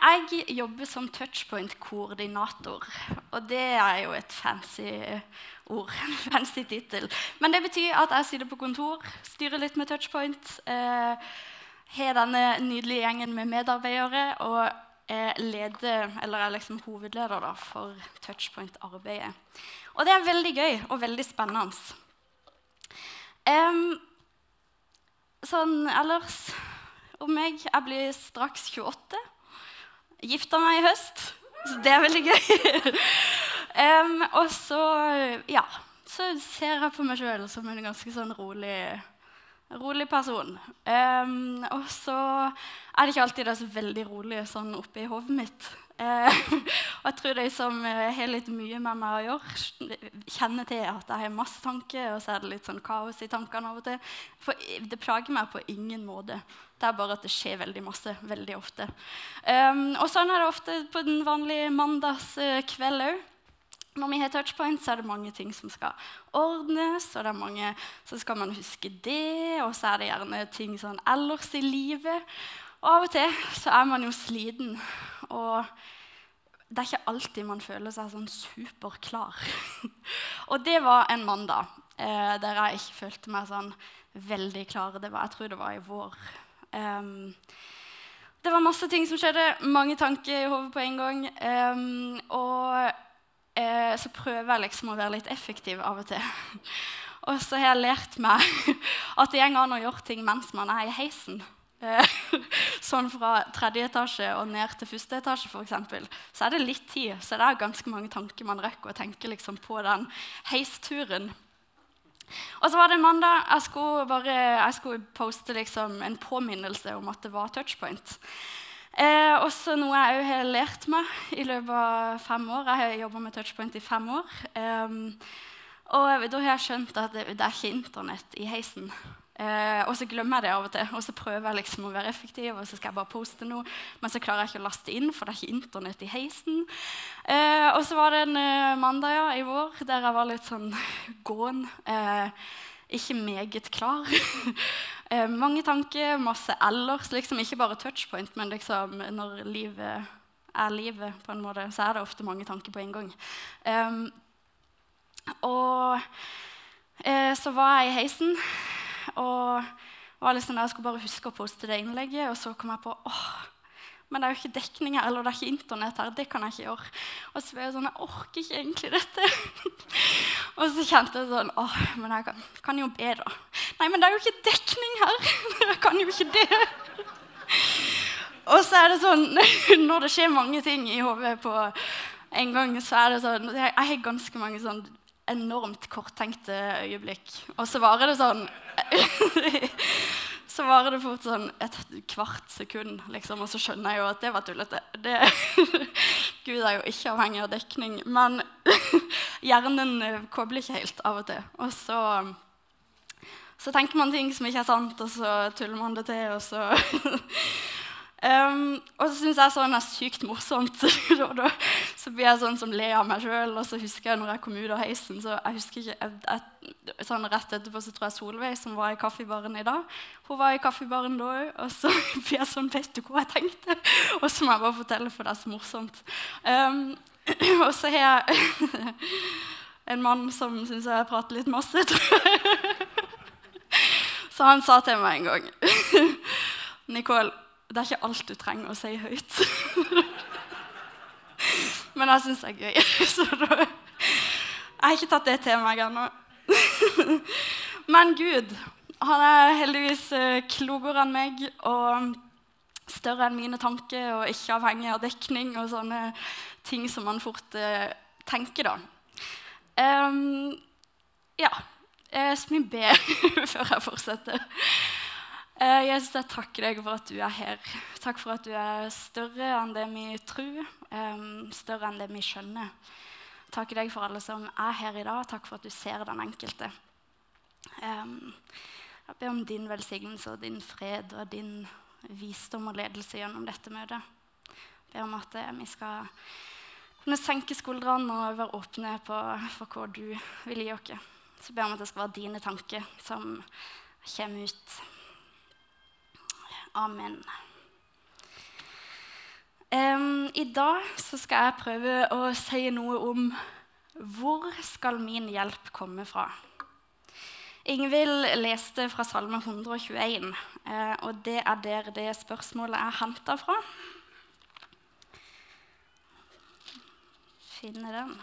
jeg jobber som touchpoint-koordinator. Og det er jo et fancy ord. En fancy tittel. Men det betyr at jeg sitter på kontor, styrer litt med touchpoint. Eh, har denne nydelige gjengen med medarbeidere og er, leder, eller er liksom hovedleder da, for touchpoint-arbeidet. Og det er veldig gøy og veldig spennende. Um, sånn ellers om meg Jeg blir straks 28. Gifta meg i høst, så det er veldig gøy. um, og så, ja, så ser jeg på meg sjøl som en ganske sånn rolig rolig person. Um, og så er det ikke alltid det er så veldig rolig sånn i hodet mitt. Uh, og jeg tror de som uh, har litt mye med meg å gjøre, kjenner til at jeg har masse tanker, og så er det litt sånn kaos i tankene av og til. For det plager meg på ingen måte. Det er bare at det skjer veldig masse veldig ofte. Um, og sånn er det ofte på den vanlige mandagskveld òg. Når vi har touchpoint, så er det mange ting som skal ordnes. og det er mange, Så skal man huske det, og så er det gjerne ting sånn ellers i livet. Og av og til så er man jo sliten, og det er ikke alltid man føler seg sånn superklar. og det var en mandag eh, der jeg ikke følte meg sånn veldig klar. Det var, jeg tror det var i vår. Um, det var masse ting som skjedde, mange tanker i hodet på en gang. Um, og eh, så prøver jeg liksom å være litt effektiv av og til. og så har jeg lært meg at det går an å gjøre ting mens man er i heisen. Eh, sånn fra tredje etasje og ned til første etasje, f.eks. Så er det litt tid, så det er ganske mange tanker man rekker å tenke liksom på den heisturen. Og så var det en mandag. Jeg skulle, bare, jeg skulle poste liksom en påminnelse om at det var touchpoint. Eh, også noe jeg òg har lært meg i løpet av fem år. Jeg har jobba med touchpoint i fem år. Eh, og da har jeg skjønt at det, det er ikke Internett i heisen. Eh, og så glemmer jeg det av og til. Og så prøver jeg liksom å være effektiv, og så skal jeg bare poste noe. Men så klarer jeg ikke å laste inn, for det er ikke Internett i heisen. Eh, og så var det en eh, mandag ja, i vår der jeg var litt sånn gåen. Eh, ikke meget klar. Eh, mange tanker, masse ellers. Liksom, ikke bare touchpoint, men liksom, når livet er livet, på en måte, så er det ofte mange tanker på en gang. Um, og så var jeg i heisen, og var liksom, jeg skulle bare huske å poste det innlegget. Og så kom jeg på åh, men det er jo ikke dekning her, eller det er ikke Internett her. Det kan jeg ikke gjøre. Og så ble jeg sånn Jeg orker ikke egentlig dette. og så kjente jeg sånn åh, men jeg kan, kan, jo be, da. Nei, men det er jo ikke dekning her. jeg kan jo ikke det. og så er det sånn Når det skjer mange ting i hodet på en gang, så er det sånn Jeg har ganske mange sånn enormt korttenkte øyeblikk. Og så varer det sånn så varer det fort sånn et kvart sekund, liksom, og så skjønner jeg jo at det var tullete. Det, Gud er jo ikke avhengig av dekning. Men hjernen eh, kobler ikke helt av og til. Og så, så tenker man ting som ikke er sant, og så tuller man det til, og så Um, og så syns jeg sånn er sykt morsomt. så blir jeg sånn som ler av meg sjøl. Og så husker jeg når jeg kom ut av heisen, så jeg husker ikke, jeg, sånn Rett etterpå så tror jeg Solveig, som var i kaffebaren i dag, hun var i kaffebaren da òg. Og så blir jeg sånn Vet du hva jeg tenkte? Og så må jeg bare fortelle, for det er så morsomt. Um, og så har jeg en mann som syns jeg prater litt masse, tror jeg. Så han sa til meg en gang Nicole det er ikke alt du trenger å si høyt. Men jeg syns det er gøy. Så da, jeg har ikke tatt det til meg ennå. Men Gud han er heldigvis eh, klokere enn meg og større enn mine tanker og ikke avhengig av dekning og sånne ting som man fort uh, tenker, da. Um, ja. Så vi B før jeg fortsetter. Eh, Jesus, jeg takker deg for at du er her. Takk for at du er større enn det vi tror, større enn det vi skjønner. Takk deg for alle som er her i dag. Takk for at du ser den enkelte. Jeg ber om din velsignelse og din fred og din visdom og ledelse gjennom dette møtet. Jeg ber om at eh, vi skal kunne senke skuldrene og være åpne på, for hva du vil gi oss. Så ber om at det skal være dine tanker som kommer ut. Amen. Um, I dag skal jeg prøve å si noe om hvor skal min hjelp komme fra. Ingvild leste fra Salme 121, eh, og det er der det spørsmålet er henta fra. Finne den.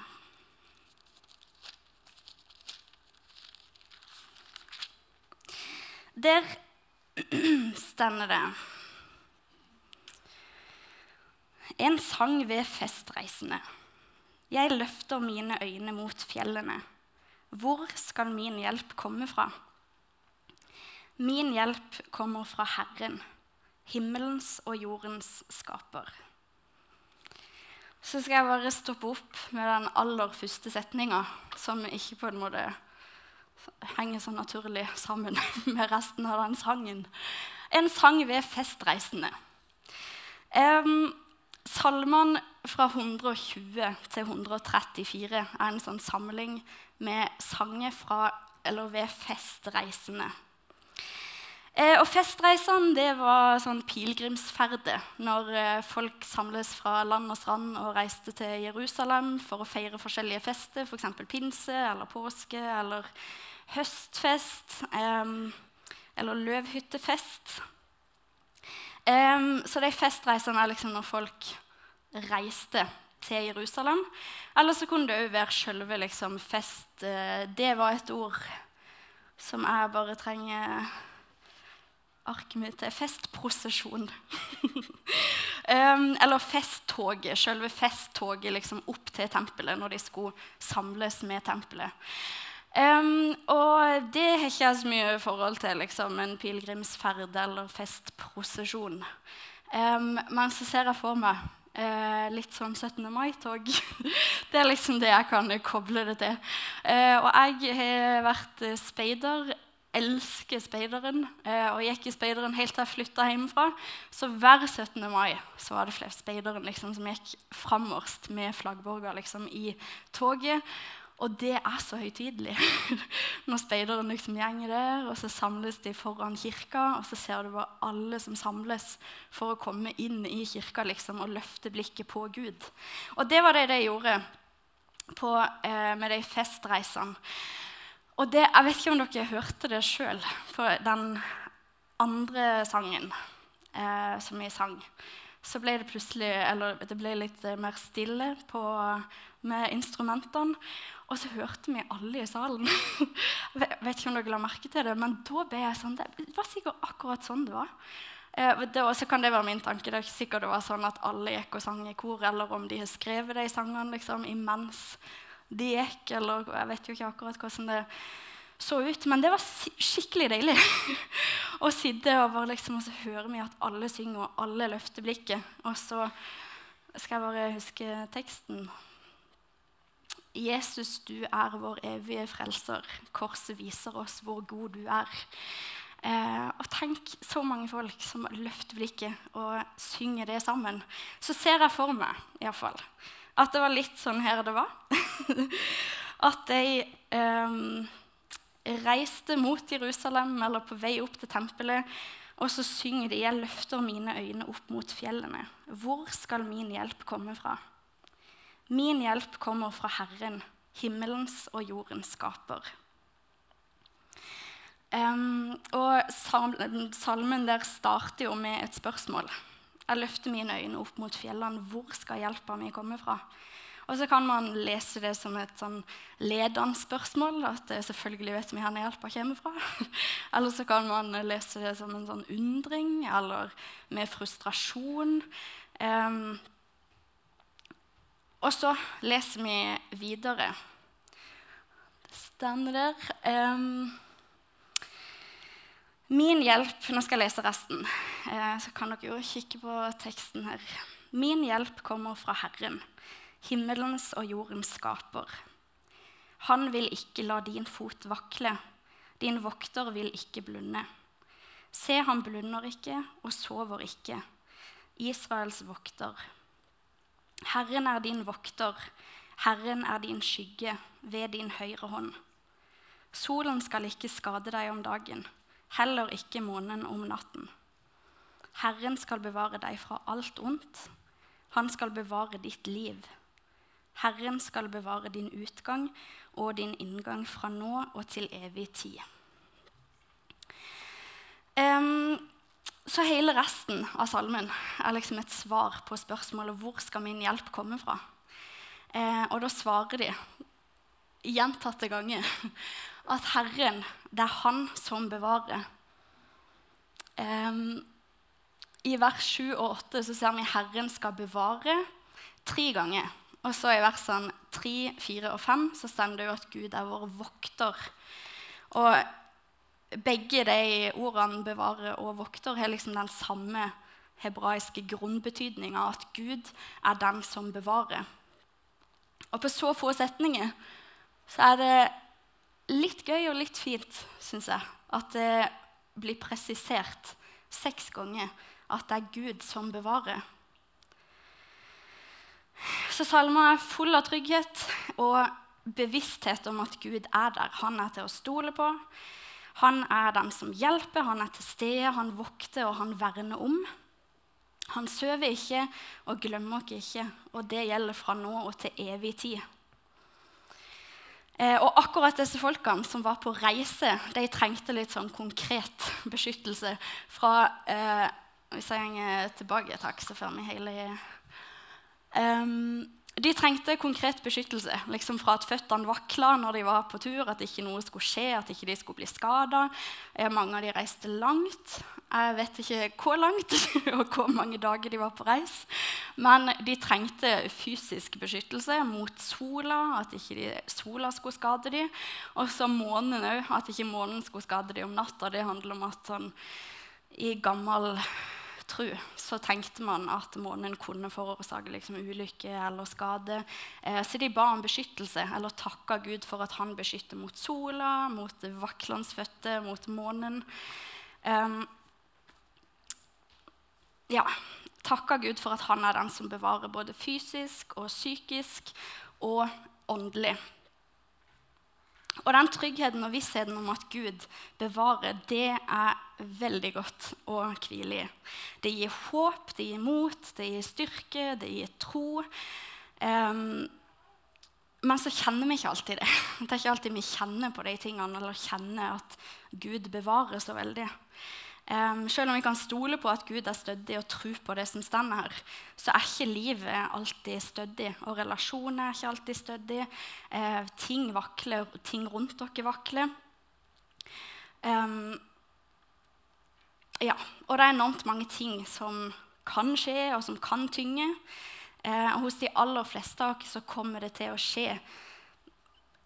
Der stender det En sang ved festreisende. Jeg løfter mine øyne mot fjellene. Hvor skal min hjelp komme fra? Min hjelp kommer fra Herren, himmelens og jordens skaper. Så skal jeg bare stoppe opp med den aller første setninga, som ikke på en måte henger så naturlig sammen med resten av den sangen. En sang ved festreisende. Um, Salmene fra 120 til 134 er en sånn samling med sanger fra eller ved festreisende. Eh, og Festreisene det var sånn pilegrimsferder når eh, folk samles fra land og strand og reiste til Jerusalem for å feire forskjellige fester, f.eks. For pinse eller påske eller høstfest eh, eller løvhyttefest. Så de festreisene er liksom når folk reiste til Jerusalem. Eller så kunne det òg være sjølve liksom, fest. Uh, det var et ord som jeg bare trenger arket mitt til. Festprosesjon. um, eller festtoget. Selve festtoget liksom, opp til tempelet når de skulle samles med tempelet. Um, og det har ikke jeg så mye forhold til liksom, en pilegrimsferd eller festprosesjon. Um, men så ser jeg for meg uh, litt sånn 17. mai-tog. det er liksom det jeg kan koble det til. Uh, og jeg har vært speider. Elsker speideren. Uh, og gikk i speideren helt til jeg flytta hjemmefra. Så hver 17. mai så var det flere speideren liksom, som gikk framerst med flaggborger liksom, i toget. Og det er så høytidelig. Når speideren liksom gjenger der, og så samles de foran kirka, og så ser du bare alle som samles for å komme inn i kirka liksom, og løfte blikket på Gud. Og det var det de gjorde på, eh, med de festreisene. Og det, jeg vet ikke om dere hørte det sjøl på den andre sangen eh, som vi sang. Så ble det plutselig eller det ble litt mer stille på, med instrumentene. Og så hørte vi alle i salen. Jeg vet ikke om dere la merke til det, men da ble jeg sånn, det var sikkert akkurat sånn det var. Og så kan det være min tanke. Det er ikke sikkert det var sånn at alle gikk og sang i kor, eller om de har skrevet de sangene liksom, imens de gikk, eller jeg vet jo ikke akkurat hvordan det så ut. Men det var skikkelig deilig å sitte bare, liksom, og så hører at alle synger, og alle løfter blikket. Og så skal jeg bare huske teksten. Jesus, du er vår evige frelser. Korset viser oss hvor god du er. Eh, og tenk så mange folk som løfter blikket og synger det sammen. Så ser jeg for meg i fall, at det var litt sånn her det var. at de um, reiste mot Jerusalem eller på vei opp til tempelet. Og så synger de 'Jeg løfter mine øyne opp mot fjellene'. Hvor skal min hjelp komme fra? Min hjelp kommer fra Herren, himmelens og jordens skaper. Um, og Salmen der starter jo med et spørsmål. Jeg løfter mine øyne opp mot fjellene. Hvor skal hjelpa mi komme fra? Og så kan man lese det som et sånn ledende spørsmål. At selvfølgelig vet vi hvor hjelpa kommer fra. eller så kan man lese det som en sånn undring eller med frustrasjon. Um, og så leser vi videre. Det står der um, Min hjelp Nå skal jeg lese resten, eh, så kan dere jo kikke på teksten her. Min hjelp kommer fra Herren, himmelens og jordens skaper. Han vil ikke la din fot vakle, din vokter vil ikke blunde. Se, han blunder ikke og sover ikke, Israels vokter. Herren er din vokter, Herren er din skygge ved din høyre hånd. Solen skal ikke skade deg om dagen, heller ikke månen om natten. Herren skal bevare deg fra alt ondt. Han skal bevare ditt liv. Herren skal bevare din utgang og din inngang fra nå og til evig tid. Um, så hele resten av salmen er liksom et svar på spørsmålet hvor skal min hjelp komme fra. Eh, og da svarer de gjentatte ganger at Herren, det er Han som bevarer. Um, I vers 7 og 8 så ser vi Herren skal bevare tre ganger. Og så i versene 3, 4 og 5 så står det jo at Gud er vår vokter. Og begge de ordene 'bevare' og 'vokter' har liksom den samme hebraiske grunnbetydninga, at Gud er den som bevarer. Og på så få setninger så er det litt gøy og litt fint, syns jeg, at det blir presisert seks ganger at det er Gud som bevarer. Så salmen er full av trygghet og bevissthet om at Gud er der. Han er til å stole på. Han er den som hjelper, han er til stede, han vokter og han verner om. Han sover ikke og glemmer oss ikke, og det gjelder fra nå og til evig tid. Eh, og akkurat disse folkene som var på reise, de trengte litt sånn konkret beskyttelse fra eh, Hvis jeg går tilbake takk, så får vi hele Um, de trengte konkret beskyttelse liksom fra at føttene vakla når de var på tur, at ikke noe skulle skje, at ikke de skulle bli skada. Eh, mange av de reiste langt. Jeg vet ikke hvor langt og hvor mange dager de var på reis. Men de trengte fysisk beskyttelse mot sola, at ikke sola skulle skade dem. Og så månen òg, at ikke månen skulle skade dem om natta. Det handler om at sånn, i gammel tro, så tenkte man at månen kunne forårsake liksom, ulykke eller skade. Eh, så de ba om beskyttelse, eller takka Gud for at han beskytter mot sola, mot vaklende føtter, mot månen. Eh, ja, takka Gud for at han er den som bevarer både fysisk og psykisk og åndelig. Og den tryggheten og vissheten om at Gud bevarer, det er veldig godt å hvile i. Det gir håp, det gir mot, det gir styrke, det gir tro. Um, men så kjenner vi ikke alltid det. Det er ikke alltid vi kjenner på de tingene eller kjenner at Gud bevarer så veldig. Um, selv om vi kan stole på at Gud er stødig og tro på det som står her, så er ikke livet alltid stødig. Og relasjoner er ikke alltid stødig. Uh, ting vakler, ting rundt dere vakler. Um, ja, og det er enormt mange ting som kan skje, og som kan tynge. Eh, hos de aller fleste av oss kommer det til å skje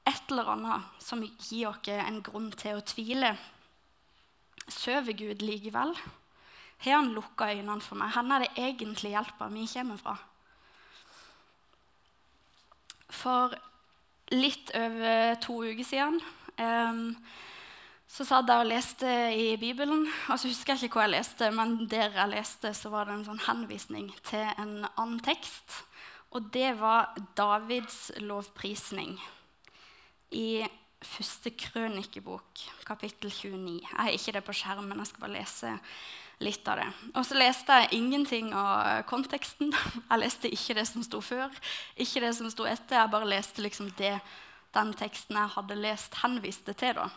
et eller annet som gir oss en grunn til å tvile. Sover Gud likevel? Har han lukka øynene for meg? Hvor er det egentlig hjelpa mi kommer fra? For litt over to uker siden så satt jeg og leste i Bibelen. og så husker jeg ikke hva jeg leste, men der jeg leste, så var det en sånn henvisning til en annen tekst. Og det var Davids lovprisning i første krønikebok, kapittel 29. Jeg har ikke det på skjermen, jeg skal bare lese litt av det. Og så leste jeg ingenting av konteksten. Jeg leste ikke det som sto før, ikke det som sto etter. Jeg bare leste liksom det den teksten jeg hadde lest, henviste til. da.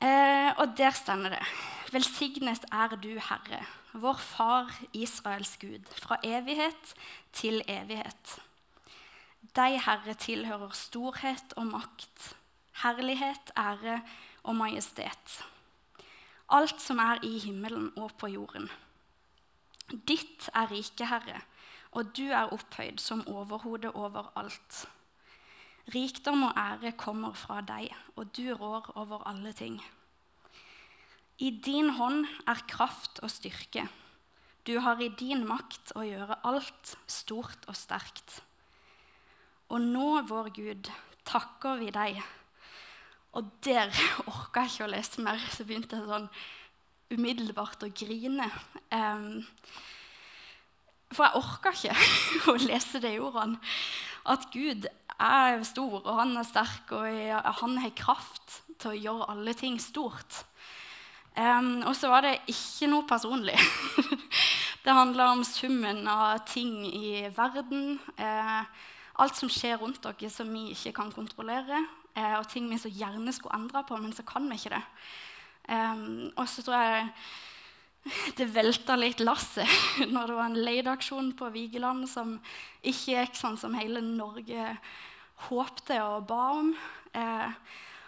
Eh, og der stender det Velsignet er du, Herre, vår Far Israels Gud, fra evighet til evighet. Deg, Herre, tilhører storhet og makt herlighet, ære og majestet. Alt som er i himmelen og på jorden. Ditt er riket, Herre, og du er opphøyd som overhode over alt. Rikdom og ære kommer fra deg, og du rår over alle ting. I din hånd er kraft og styrke. Du har i din makt å gjøre alt stort og sterkt. Og nå, vår Gud, takker vi deg og der orka jeg ikke å lese mer, så begynte jeg sånn umiddelbart å grine. Um, for jeg orka ikke å lese de ordene. At Gud er stor, og han er sterk, og han har kraft til å gjøre alle ting stort. Um, og så var det ikke noe personlig. Det handler om summen av ting i verden. Eh, alt som skjer rundt dere som vi ikke kan kontrollere. Eh, og ting vi så gjerne skulle endre på, men så kan vi ikke det. Um, og så tror jeg det velta litt lasset når det var en leideaksjon på Vigeland som ikke gikk sånn som hele Norge håpte og ba om. Eh,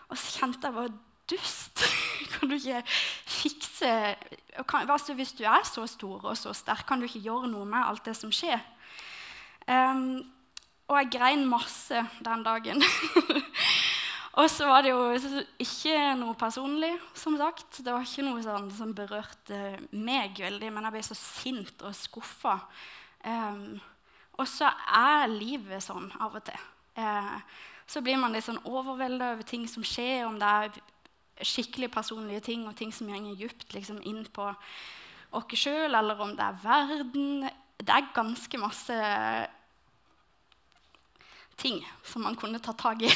og så kjente jeg bare dust. Kan du ikke fikse kan, altså Hvis du er så stor og så sterk, kan du ikke gjøre noe med alt det som skjer? Um, og jeg grein masse den dagen. og så var det jo ikke noe personlig, som sagt. Det var ikke noe sånn som berørte meg veldig, men jeg ble så sint og skuffa. Um, og så er livet sånn av og til. Uh, så blir man litt sånn overvelda over ting som skjer, om det er skikkelig personlige ting og ting som går dypt liksom, inn på oss sjøl, eller om det er verden. Det er ganske masse ting som man kunne ta tak i.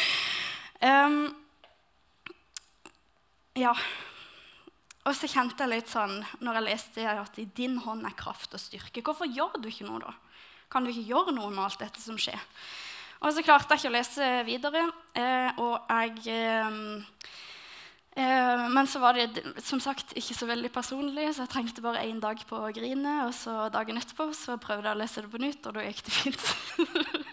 um, ja. Og så kjente jeg litt sånn når jeg leste at i din hånd er kraft og styrke. Hvorfor gjør du ikke noe da? Kan du ikke gjøre noe med alt dette som skjer? Og så klarte jeg ikke å lese videre. Eh, og jeg eh, Men så var det som sagt ikke så veldig personlig, så jeg trengte bare én dag på å grine. Og så dagen etterpå så prøvde jeg å lese det på nytt, og da gikk det fint.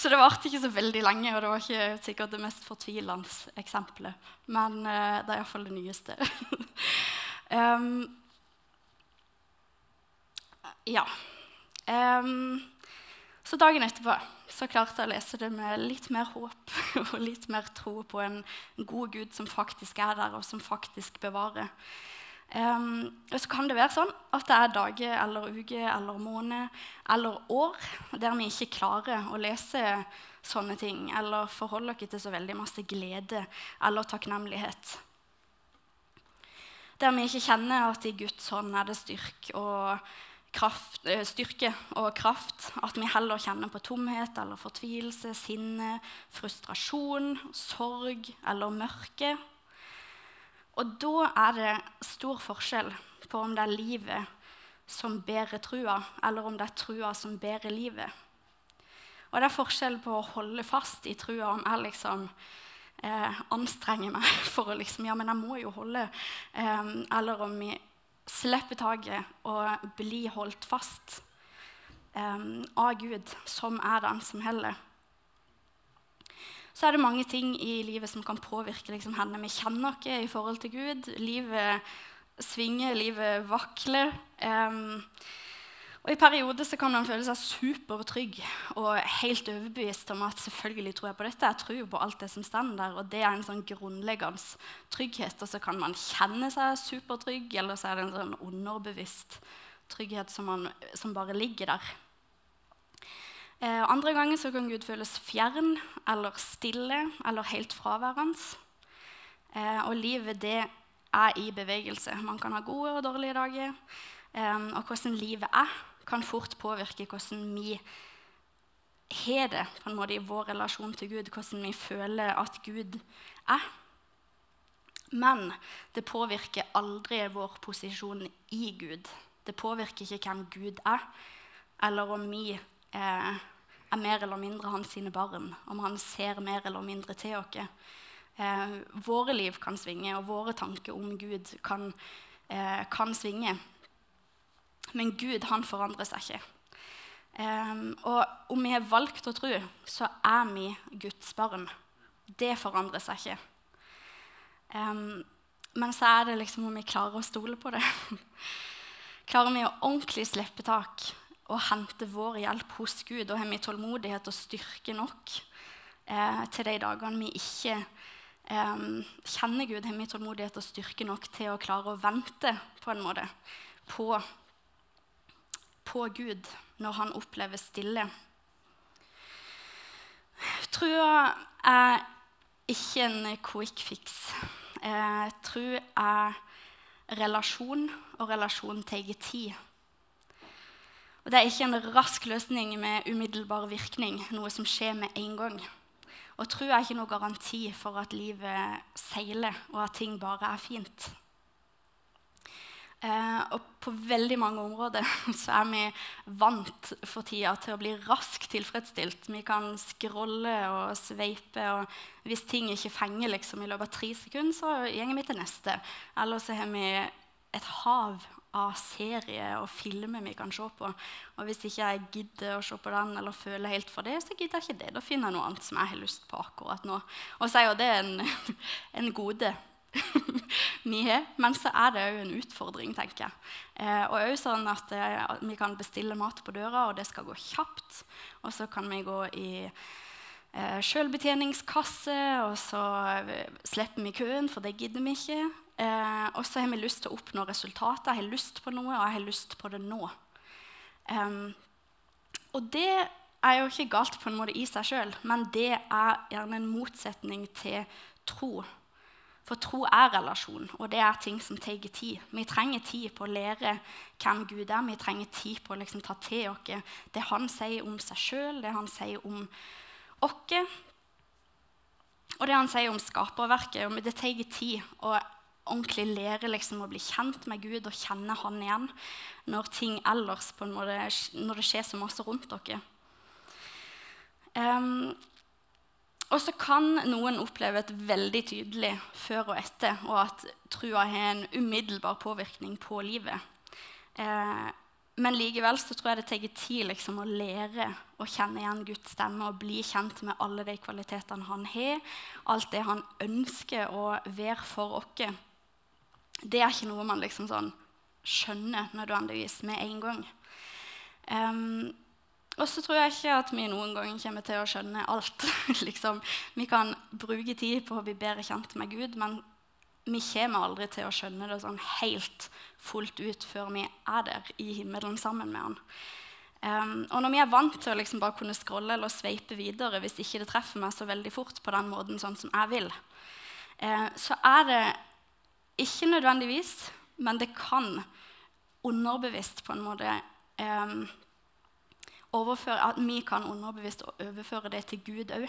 så det varte ikke så veldig lenge, og det var ikke sikkert det mest fortvilende eksempelet. Men uh, det er iallfall det nyeste. um, ja. Um, så dagen etterpå så klarte jeg å lese det med litt mer håp og litt mer tro på en god Gud som faktisk er der, og som faktisk bevarer. Um, så kan det være sånn at det er dager eller uker eller måned eller år der vi ikke klarer å lese sånne ting eller forholde oss til så veldig masse glede eller takknemlighet. Der vi ikke kjenner at i Guds hånd er det styrk og kraft, eh, styrke og kraft. At vi heller kjenner på tomhet eller fortvilelse, sinne, frustrasjon, sorg eller mørke. Og da er det stor forskjell på om det er livet som bærer trua, eller om det er trua som bærer livet. Og det er forskjell på å holde fast i trua om jeg liksom eh, anstrenger meg for å liksom Ja, men jeg må jo holde. Eh, eller om vi slipper taket og blir holdt fast eh, av Gud, som er den som heller. Så er det mange ting i livet som kan påvirke liksom, henne vi kjenner oss i forhold til Gud. Livet svinger, livet vakler. Um, og I perioder så kan man føle seg supertrygg og helt overbevist om at selvfølgelig tror jeg på dette. Jeg tror på alt det som står der, og det er en sånn grunnleggende trygghet. Og så kan man kjenne seg supertrygg, eller så er det en sånn underbevisst trygghet som, man, som bare ligger der. Eh, andre ganger så kan Gud føles fjern eller stille eller helt fraværende. Eh, og livet, det er i bevegelse. Man kan ha gode og dårlige dager. Eh, og hvordan livet er, kan fort påvirke hvordan vi har det på en måte i vår relasjon til Gud, hvordan vi føler at Gud er. Men det påvirker aldri vår posisjon i Gud. Det påvirker ikke hvem Gud er, eller om vi eh, er mer eller mindre hans sine barn, om han ser mer eller mindre til oss. Eh, våre liv kan svinge, og våre tanker om Gud kan, eh, kan svinge. Men Gud han forandrer seg ikke. Um, og om vi har valgt å tro, så er vi Guds barn. Det forandrer seg ikke. Um, men så er det liksom om vi klarer å stole på det. klarer vi å ordentlig slippe tak og hente vår hjelp hos Gud? Og har vi tålmodighet og styrke nok eh, til de dagene vi ikke eh, kjenner Gud? Har vi tålmodighet og styrke nok til å klare å vente på en måte på på Gud når han opplever stille. Trua er ikke en quick fix. Eh, tro er relasjon, og relasjon tar tid. Og Det er ikke en rask løsning med umiddelbar virkning, noe som skjer med en gang. Og tro er ikke noe garanti for at livet seiler, og at ting bare er fint. Eh, og på veldig mange områder så er vi vant for tida til å bli raskt tilfredsstilt. Vi kan scrolle og sveipe, og hvis ting ikke fenger liksom, i løpet av tre sekunder, så går vi til neste. Eller så har vi et hav av serier og filmer vi kan se på. Og hvis ikke jeg gidder å se på den eller føler helt for det, så gidder jeg ikke det. Da finner jeg noe annet som jeg har lyst på akkurat nå. Og så er jo det en, en gode vi har. Men så er det òg en utfordring, tenker jeg. Eh, og òg sånn at eh, vi kan bestille mat på døra, og det skal gå kjapt. Og så kan vi gå i eh, sjølbetjeningskasse, og så eh, slipper vi køen, for det gidder vi ikke. Eh, og så har vi lyst til å oppnå resultater. Jeg har lyst på noe, og jeg har lyst på det nå. Um, og det er jo ikke galt på en måte i seg sjøl, men det er gjerne en motsetning til tro. For tro er relasjon, og det er ting som tar tid. Vi trenger tid på å lære hvem Gud er. Vi trenger tid på å liksom ta til oss det han sier om seg sjøl, det han sier om oss. Og det han sier om skaperverket. Det tar tid å ordentlig lære liksom, å bli kjent med Gud og kjenne Han igjen når ting ellers på en måte, når det skjer så masse rundt dere. Um, og så kan noen oppleve et veldig tydelig før og etter, og at trua har en umiddelbar påvirkning på livet. Eh, men likevel så tror jeg det tar tid liksom, å lære å kjenne igjen Guds stemme og bli kjent med alle de kvalitetene han har, alt det han ønsker å være for oss. Det er ikke noe man liksom sånn skjønner nødvendigvis med en gang. Um, og så tror jeg ikke at vi noen gang kommer til å skjønne alt. liksom. Vi kan bruke tid på å bli bedre kjent med Gud, men vi kommer aldri til å skjønne det sånn helt fullt ut før vi er der i himmelen sammen med Han. Um, og når vi er vant til å liksom bare kunne scrolle eller sveipe videre hvis ikke det treffer meg så veldig fort på den måten sånn som jeg vil, uh, så er det ikke nødvendigvis, men det kan underbevisst på en måte um, at vi kan underbevisst overføre det til Gud òg.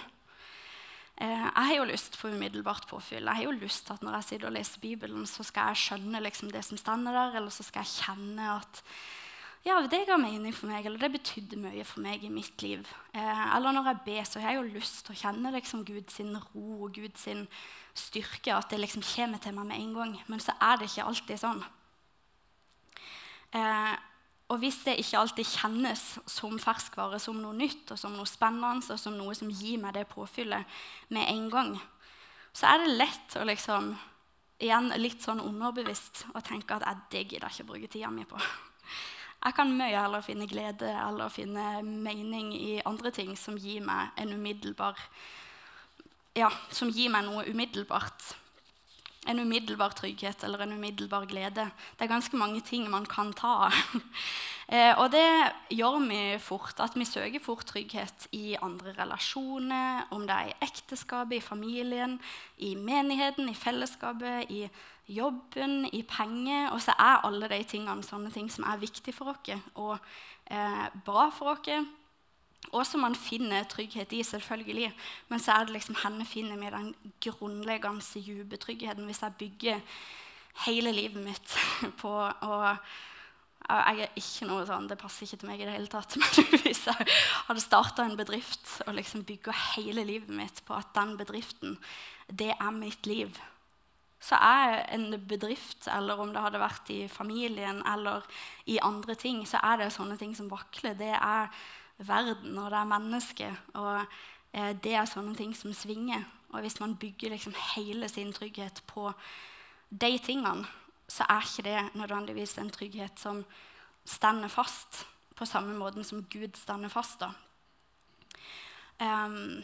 Eh, jeg har jo lyst på umiddelbart påfyll. Jeg har jo lyst til at Når jeg sitter og leser Bibelen, så skal jeg skjønne liksom det som står der, eller så skal jeg kjenne at ja, det ga mening for meg, eller det betydde mye for meg i mitt liv. Eh, eller når jeg ber, så har jeg jo lyst til å kjenne liksom Guds ro og Guds styrke, at det liksom kommer til meg med en gang. Men så er det ikke alltid sånn. Eh, og hvis det ikke alltid kjennes som ferskvare, som noe nytt og som noe spennende, og som noe som gir meg det påfyllet med en gang, så er det lett å liksom igjen litt sånn underbevisst å tenke at jeg, det gidder jeg ikke bruke tida mi på. Jeg kan mye heller finne glede eller finne mening i andre ting som gir meg ja, som gir meg noe umiddelbart en umiddelbar trygghet eller en umiddelbar glede. Det er ganske mange ting man kan ta av. Eh, og det gjør vi fort. At vi søker fort trygghet i andre relasjoner, om det er i ekteskapet, i familien, i menigheten, i fellesskapet, i jobben, i penger. Og så er alle de tingene sånne ting som er viktige for oss og eh, bra for oss og som man finner trygghet i, selvfølgelig. Men så er det liksom henne finner vi den grunnleggende dype tryggheten hvis jeg bygger hele livet mitt på å jeg er ikke noe sånn, Det passer ikke til meg i det hele tatt. Men hvis jeg hadde starta en bedrift og liksom bygga hele livet mitt på at den bedriften, det er mitt liv, så er en bedrift, eller om det hadde vært i familien eller i andre ting, så er det sånne ting som vakler. Det er verden, og det er mennesket. Og eh, det er sånne ting som svinger. Og hvis man bygger liksom hele sin trygghet på de tingene, så er ikke det nødvendigvis en trygghet som stender fast på samme måten som Gud stender fast. da. Um,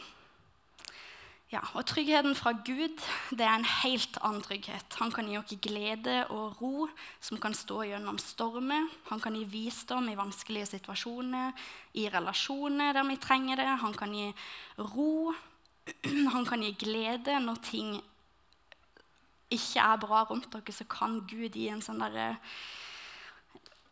ja, og Tryggheten fra Gud det er en helt annen trygghet. Han kan gi oss glede og ro som kan stå gjennom stormer. Han kan gi visdom i vanskelige situasjoner, i relasjoner der vi trenger det. Han kan gi ro. Han kan gi glede når ting ikke er bra rundt dere. Så kan Gud gi en sånn derre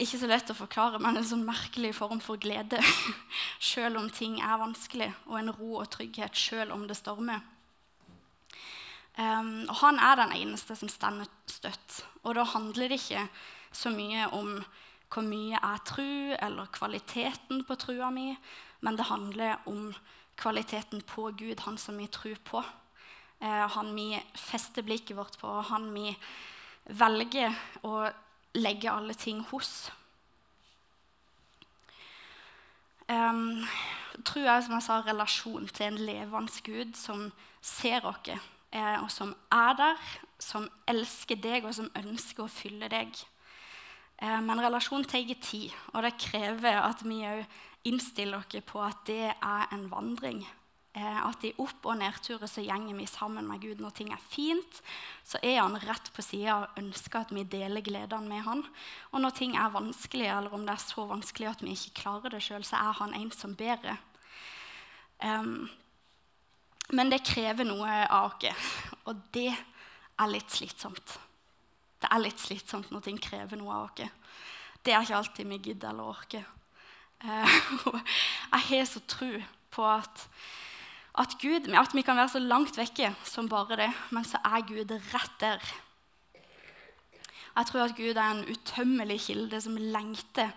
ikke så lett å forklare, men en sånn merkelig form for glede. Selv om ting er vanskelig, og en ro og trygghet selv om det stormer. Um, og han er den eneste som stender støtt. Og da handler det ikke så mye om hvor mye jeg tror, eller kvaliteten på trua mi, men det handler om kvaliteten på Gud, han som vi tror på. Uh, han vi fester blikket vårt på, han vi velger å legge alle ting hos. Um, tror jeg, som jeg sa, relasjon til en levende Gud som ser oss, og som er der, som elsker deg, og som ønsker å fylle deg. Eh, men relasjon tar tid, og det krever at vi òg innstiller oss på at det er en vandring. Eh, at i opp- og nedturer så gjenger vi sammen med Gud. Når ting er fint, så er han rett på sida og ønsker at vi deler gledene med han. Og når ting er vanskelig, eller om det er så vanskelig at vi ikke klarer det sjøl, så er han en som ber. Um, men det krever noe av oss, og det er litt slitsomt. Det er litt slitsomt når ting krever noe av oss. Det er ikke alltid vi gidder eller orker. Uh, jeg har så tro på at at, Gud, at vi kan være så langt vekke som bare det, men så er Gud rett der. Jeg tror at Gud er en utømmelig kilde som lengter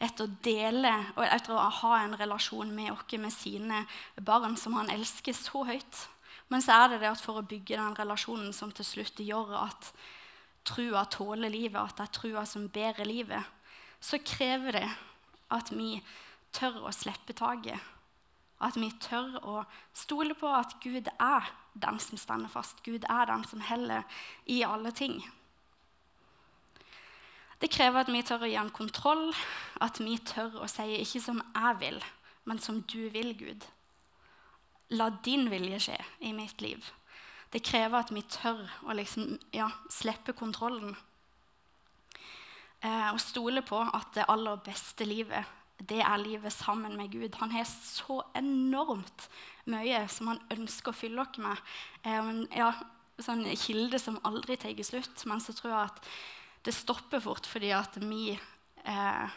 etter å dele og etter å ha en relasjon med oss, med sine barn, som han elsker så høyt. Men så er det det at for å bygge den relasjonen som til slutt gjør at trua tåler livet, at det er trua som bærer livet, så krever det at vi tør å slippe taket at vi tør å stole på at Gud er den som stender fast. Gud er den som heller i alle ting. Det krever at vi tør å gi ham kontroll, at vi tør å si 'ikke som jeg vil, men som du vil, Gud'. La din vilje skje i mitt liv. Det krever at vi tør å liksom, ja, slippe kontrollen. Eh, og stole på at det aller beste livet det er livet sammen med Gud. Han har så enormt mye som han ønsker å fylle oss med. En ja, sånn kilde som aldri tar slutt. Men så tror jeg at det stopper fort fordi at vi eh,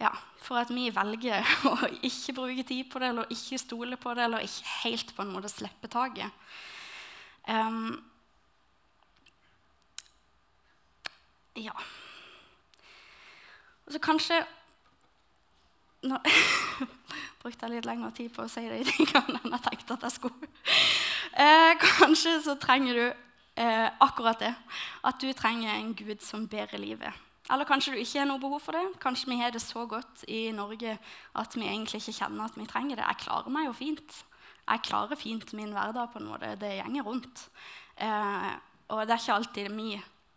ja, For at vi velger å ikke bruke tid på det, eller ikke stole på det, eller ikke helt på en måte slippe taket. Um, ja. Og så kanskje nå brukte litt lengre tid på å si de tingene enn jeg tenkte at jeg skulle. Eh, kanskje så trenger du eh, akkurat det. At du trenger en Gud som bærer livet. Eller kanskje du ikke har noe behov for det. Kanskje vi har det så godt i Norge at vi egentlig ikke kjenner at vi trenger det. Jeg klarer meg jo fint. Jeg klarer fint min hverdag på en måte. Det gjenger rundt. Eh, og det er ikke alltid vi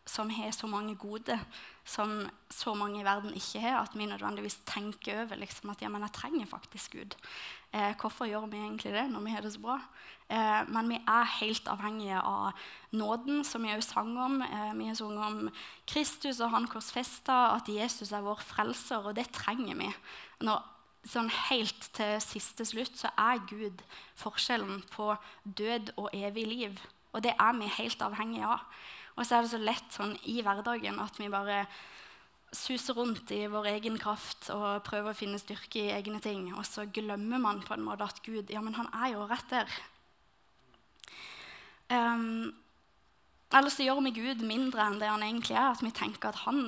som har så mange gode som så mange i verden ikke har, at vi nødvendigvis tenker over liksom, at ja, men jeg trenger faktisk Gud. Eh, hvorfor gjør vi egentlig det når vi har det så bra? Eh, men vi er helt avhengige av nåden, som vi òg sang om. Eh, vi har sunget om Kristus og han korsfesta, at Jesus er vår frelser, og det trenger vi. Når, sånn helt til siste slutt så er Gud forskjellen på død og evig liv. Og det er vi helt avhengige av. Og så er det så lett sånn i hverdagen at vi bare suser rundt i vår egen kraft og prøver å finne styrke i egne ting. Og så glemmer man på en måte at Gud ja, men han er jo rett der. Um, eller så gjør vi Gud mindre enn det han egentlig er. At vi tenker at han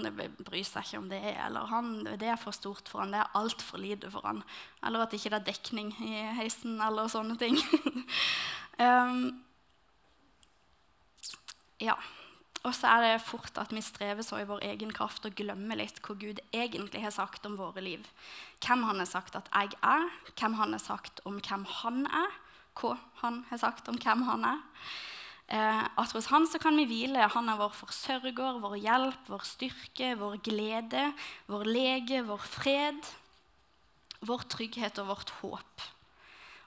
bryr seg ikke om det, eller han, det er for stort for han, det er altfor lite for han. Eller at ikke det er dekning i heisen, eller sånne ting. um, ja. Og så er det fort at vi strever så i vår egen kraft og glemmer litt hva Gud egentlig har sagt om våre liv. Hvem han har sagt at jeg er, hvem han har sagt om hvem han er, hva han har sagt om hvem han er. Eh, at hos han så kan vi hvile. Han er vår forsørger, vår hjelp, vår styrke, vår glede, vår lege, vår fred, vår trygghet og vårt håp.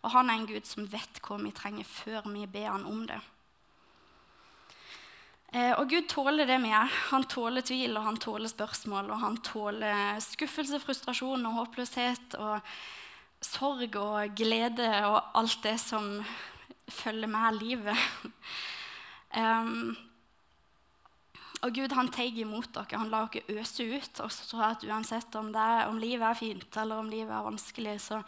Og han er en Gud som vet hva vi trenger før vi ber han om det. Eh, og Gud tåler det vi er. Han tåler tvil, og han tåler spørsmål. Og han tåler skuffelse, frustrasjon og håpløshet og sorg og glede og alt det som følger med livet. um, og Gud han tar imot dere, han lar dere øse ut. Og så tror jeg at uansett om, det, om, livet er fint eller om livet er vanskelig, så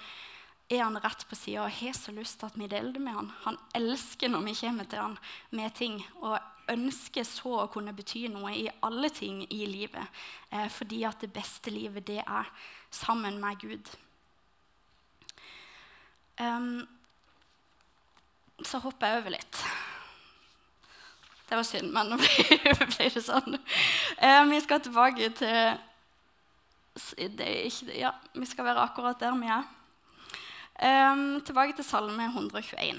er han rett på sida og har så lyst til at vi deler det med han. Han elsker når vi kommer til han med ting. Og ønsker så å kunne bety noe i alle ting i livet. Eh, fordi at det beste livet, det er sammen med Gud. Um, så hopper jeg over litt. Det var synd, men nå blir det sånn. Um, vi skal tilbake til ikke, Ja, vi skal være akkurat der vi er. Um, tilbake til Salme 121.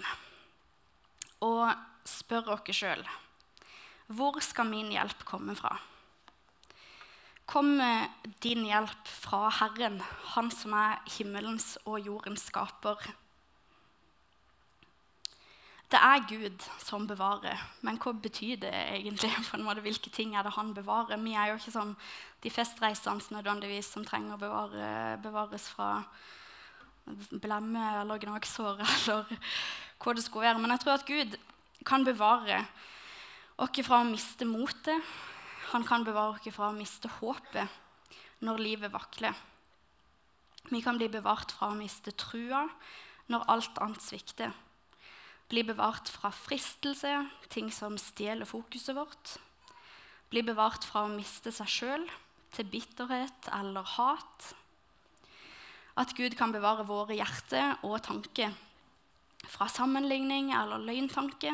Og spør dere sjøl hvor skal min hjelp komme fra? Kommer din hjelp fra Herren, Han som er himmelens og jordens skaper? Det er Gud som bevarer. Men hva betyr det egentlig? på en måte? Hvilke ting er det han bevarer? Vi er jo ikke sånn de festreisende nødvendigvis som trenger å bevare, bevares fra blemme eller gnagsår eller hva det skulle være. Men jeg tror at Gud kan bevare oss fra å miste motet. Han kan bevare oss fra å miste håpet når livet vakler. Vi kan bli bevart fra å miste trua når alt annet svikter bli bevart fra fristelse, ting som stjeler fokuset vårt. Bli bevart fra å miste seg sjøl til bitterhet eller hat. At Gud kan bevare våre hjerter og tanker fra sammenligning eller løgntanke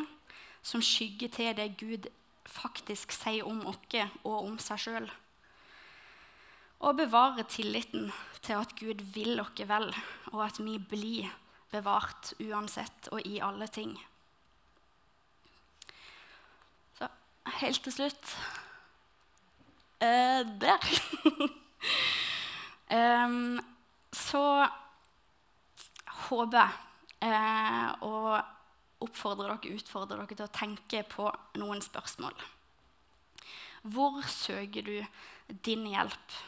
som skygger til det Gud faktisk sier om oss og om seg sjøl. Og bevare tilliten til at Gud vil oss vel, og at vi blir bevart uansett og i alle ting. Så helt til slutt eh, Der. um, så håper jeg eh, å oppfordre dere, utfordre dere til å tenke på noen spørsmål. Hvor søker du din hjelp?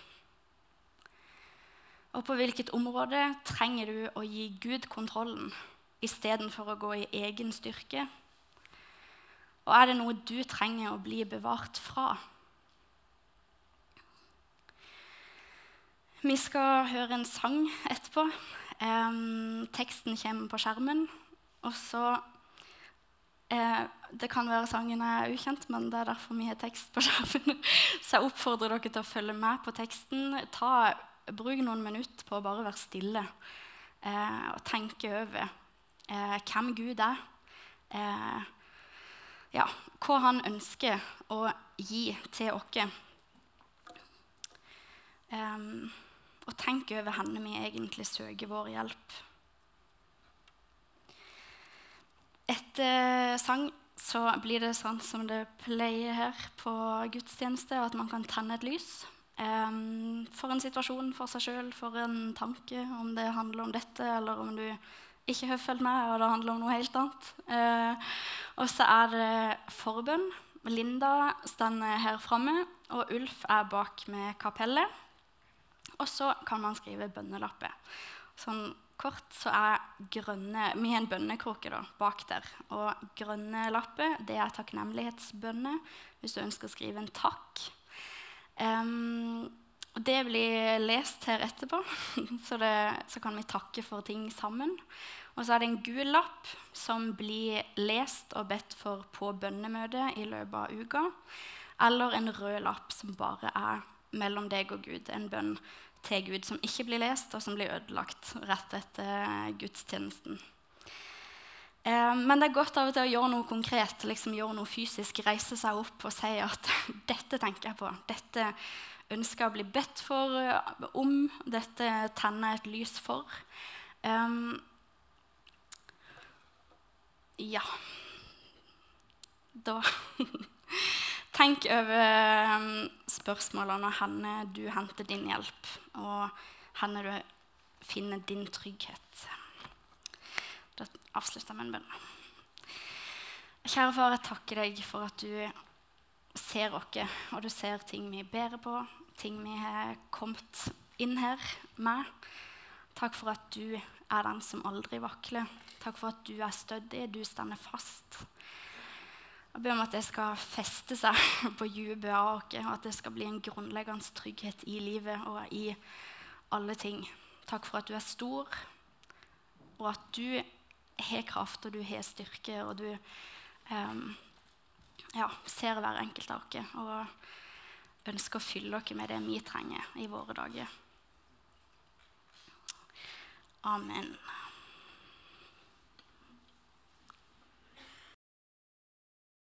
Og på hvilket område trenger du å gi Gud kontrollen istedenfor å gå i egen styrke? Og er det noe du trenger å bli bevart fra? Vi skal høre en sang etterpå. Um, teksten kommer på skjermen. Og så eh, Det kan være sangen er ukjent, men det er derfor vi har tekst på skjermen. Så jeg oppfordrer dere til å følge med på teksten. Ta bruk noen minutter på å bare være stille eh, og tenke over eh, hvem Gud er. Eh, ja, hva han ønsker å gi til oss. Um, og tenke over henne vi egentlig søker vår hjelp. Etter sang så blir det sånn som det pleier her på gudstjeneste, at man kan tenne et lys. Um, for en situasjon, for seg sjøl, for en tanke, om det handler om dette, eller om du ikke har fulgt med og det handler om noe helt annet. Uh, og så er det forbønn. Linda står her framme, og Ulf er bak med kapellet. Og så kan man skrive bønnelapper. Sånn kort så er grønne Vi har en bønnekroke da, bak der. Og grønne lapper det er takknemlighetsbønner hvis du ønsker å skrive en takk. Um, det blir lest her etterpå, så, det, så, kan vi takke for ting sammen. Og så er det en gul lapp som blir lest og bedt for på bønnemøtet i løpet av uka. Eller en rød lapp som bare er mellom deg og Gud. En bønn til Gud som ikke blir lest, og som blir ødelagt rett etter gudstjenesten. Eh, men det er godt av og til å gjøre noe konkret, liksom gjøre noe fysisk. Reise seg opp og si at 'dette tenker jeg på'. Dette ønsker jeg å bli bedt for eh, om. Dette tenner jeg et lys for. Um, ja Da Tenk over um, spørsmålene henne du henter din hjelp, og henne du finner din trygghet. Da avslutter jeg med en bønn. Kjære far, jeg takker deg for at du ser oss, og du ser ting vi bærer på, ting vi har kommet inn her med. Takk for at du er den som aldri vakler. Takk for at du er stødig, du stender fast. Jeg ber om at det skal feste seg på dypet av oss, og at det skal bli en grunnleggende trygghet i livet og i alle ting. Takk for at du er stor, og at du har kraft, og du har styrke, og du um, ja, ser hver enkelt av dere og ønsker å fylle dere med det vi trenger i våre dager. Amen.